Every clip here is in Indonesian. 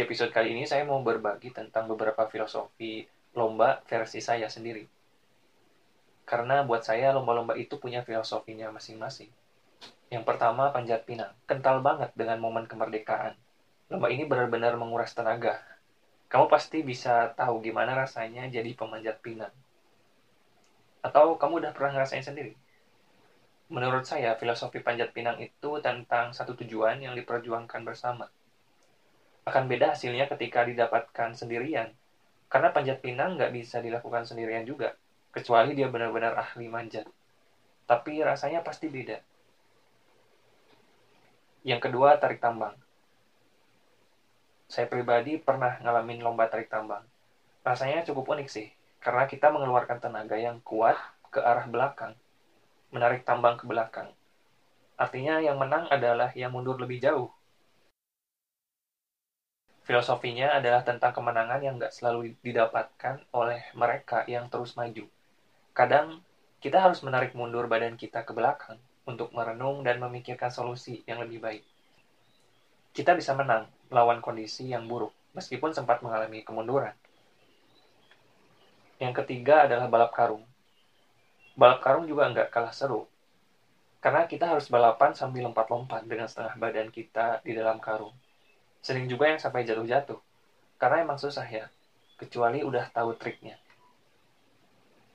Di episode kali ini saya mau berbagi tentang beberapa filosofi lomba versi saya sendiri. Karena buat saya lomba-lomba itu punya filosofinya masing-masing. Yang pertama panjat pinang, kental banget dengan momen kemerdekaan. Lomba ini benar-benar menguras tenaga. Kamu pasti bisa tahu gimana rasanya jadi pemanjat pinang. Atau kamu udah pernah ngerasain sendiri? Menurut saya, filosofi panjat pinang itu tentang satu tujuan yang diperjuangkan bersama akan beda hasilnya ketika didapatkan sendirian. Karena panjat pinang nggak bisa dilakukan sendirian juga, kecuali dia benar-benar ahli manjat. Tapi rasanya pasti beda. Yang kedua, tarik tambang. Saya pribadi pernah ngalamin lomba tarik tambang. Rasanya cukup unik sih, karena kita mengeluarkan tenaga yang kuat ke arah belakang, menarik tambang ke belakang. Artinya yang menang adalah yang mundur lebih jauh Filosofinya adalah tentang kemenangan yang nggak selalu didapatkan oleh mereka yang terus maju. Kadang kita harus menarik mundur badan kita ke belakang untuk merenung dan memikirkan solusi yang lebih baik. Kita bisa menang melawan kondisi yang buruk, meskipun sempat mengalami kemunduran. Yang ketiga adalah balap karung. Balap karung juga nggak kalah seru, karena kita harus balapan sambil lompat-lompat dengan setengah badan kita di dalam karung. Sering juga yang sampai jatuh-jatuh. Karena emang susah ya, kecuali udah tahu triknya.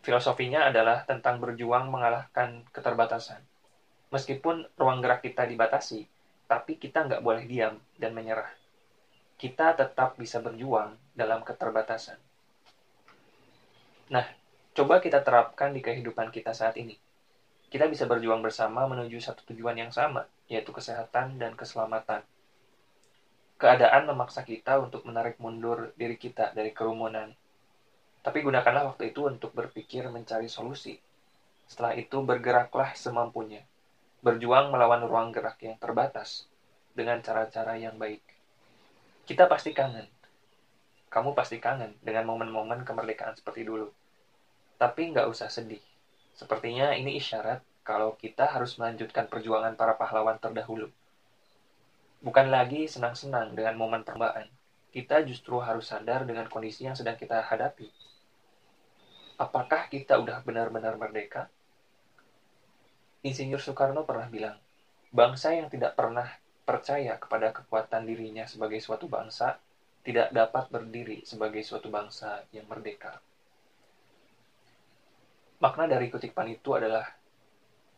Filosofinya adalah tentang berjuang mengalahkan keterbatasan. Meskipun ruang gerak kita dibatasi, tapi kita nggak boleh diam dan menyerah. Kita tetap bisa berjuang dalam keterbatasan. Nah, coba kita terapkan di kehidupan kita saat ini. Kita bisa berjuang bersama menuju satu tujuan yang sama, yaitu kesehatan dan keselamatan keadaan memaksa kita untuk menarik mundur diri kita dari kerumunan. Tapi gunakanlah waktu itu untuk berpikir mencari solusi. Setelah itu bergeraklah semampunya. Berjuang melawan ruang gerak yang terbatas dengan cara-cara yang baik. Kita pasti kangen. Kamu pasti kangen dengan momen-momen kemerdekaan seperti dulu. Tapi nggak usah sedih. Sepertinya ini isyarat kalau kita harus melanjutkan perjuangan para pahlawan terdahulu. Bukan lagi senang-senang dengan momen perlombaan. Kita justru harus sadar dengan kondisi yang sedang kita hadapi. Apakah kita udah benar-benar merdeka? Insinyur Soekarno pernah bilang, bangsa yang tidak pernah percaya kepada kekuatan dirinya sebagai suatu bangsa tidak dapat berdiri sebagai suatu bangsa yang merdeka. Makna dari kutipan itu adalah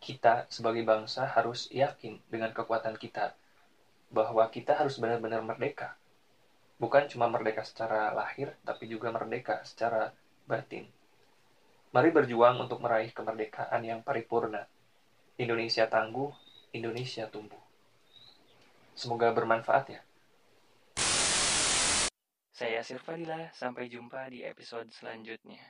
kita sebagai bangsa harus yakin dengan kekuatan kita bahwa kita harus benar-benar merdeka. Bukan cuma merdeka secara lahir, tapi juga merdeka secara batin. Mari berjuang untuk meraih kemerdekaan yang paripurna. Indonesia tangguh, Indonesia tumbuh. Semoga bermanfaat ya. Saya Sirfadila, sampai jumpa di episode selanjutnya.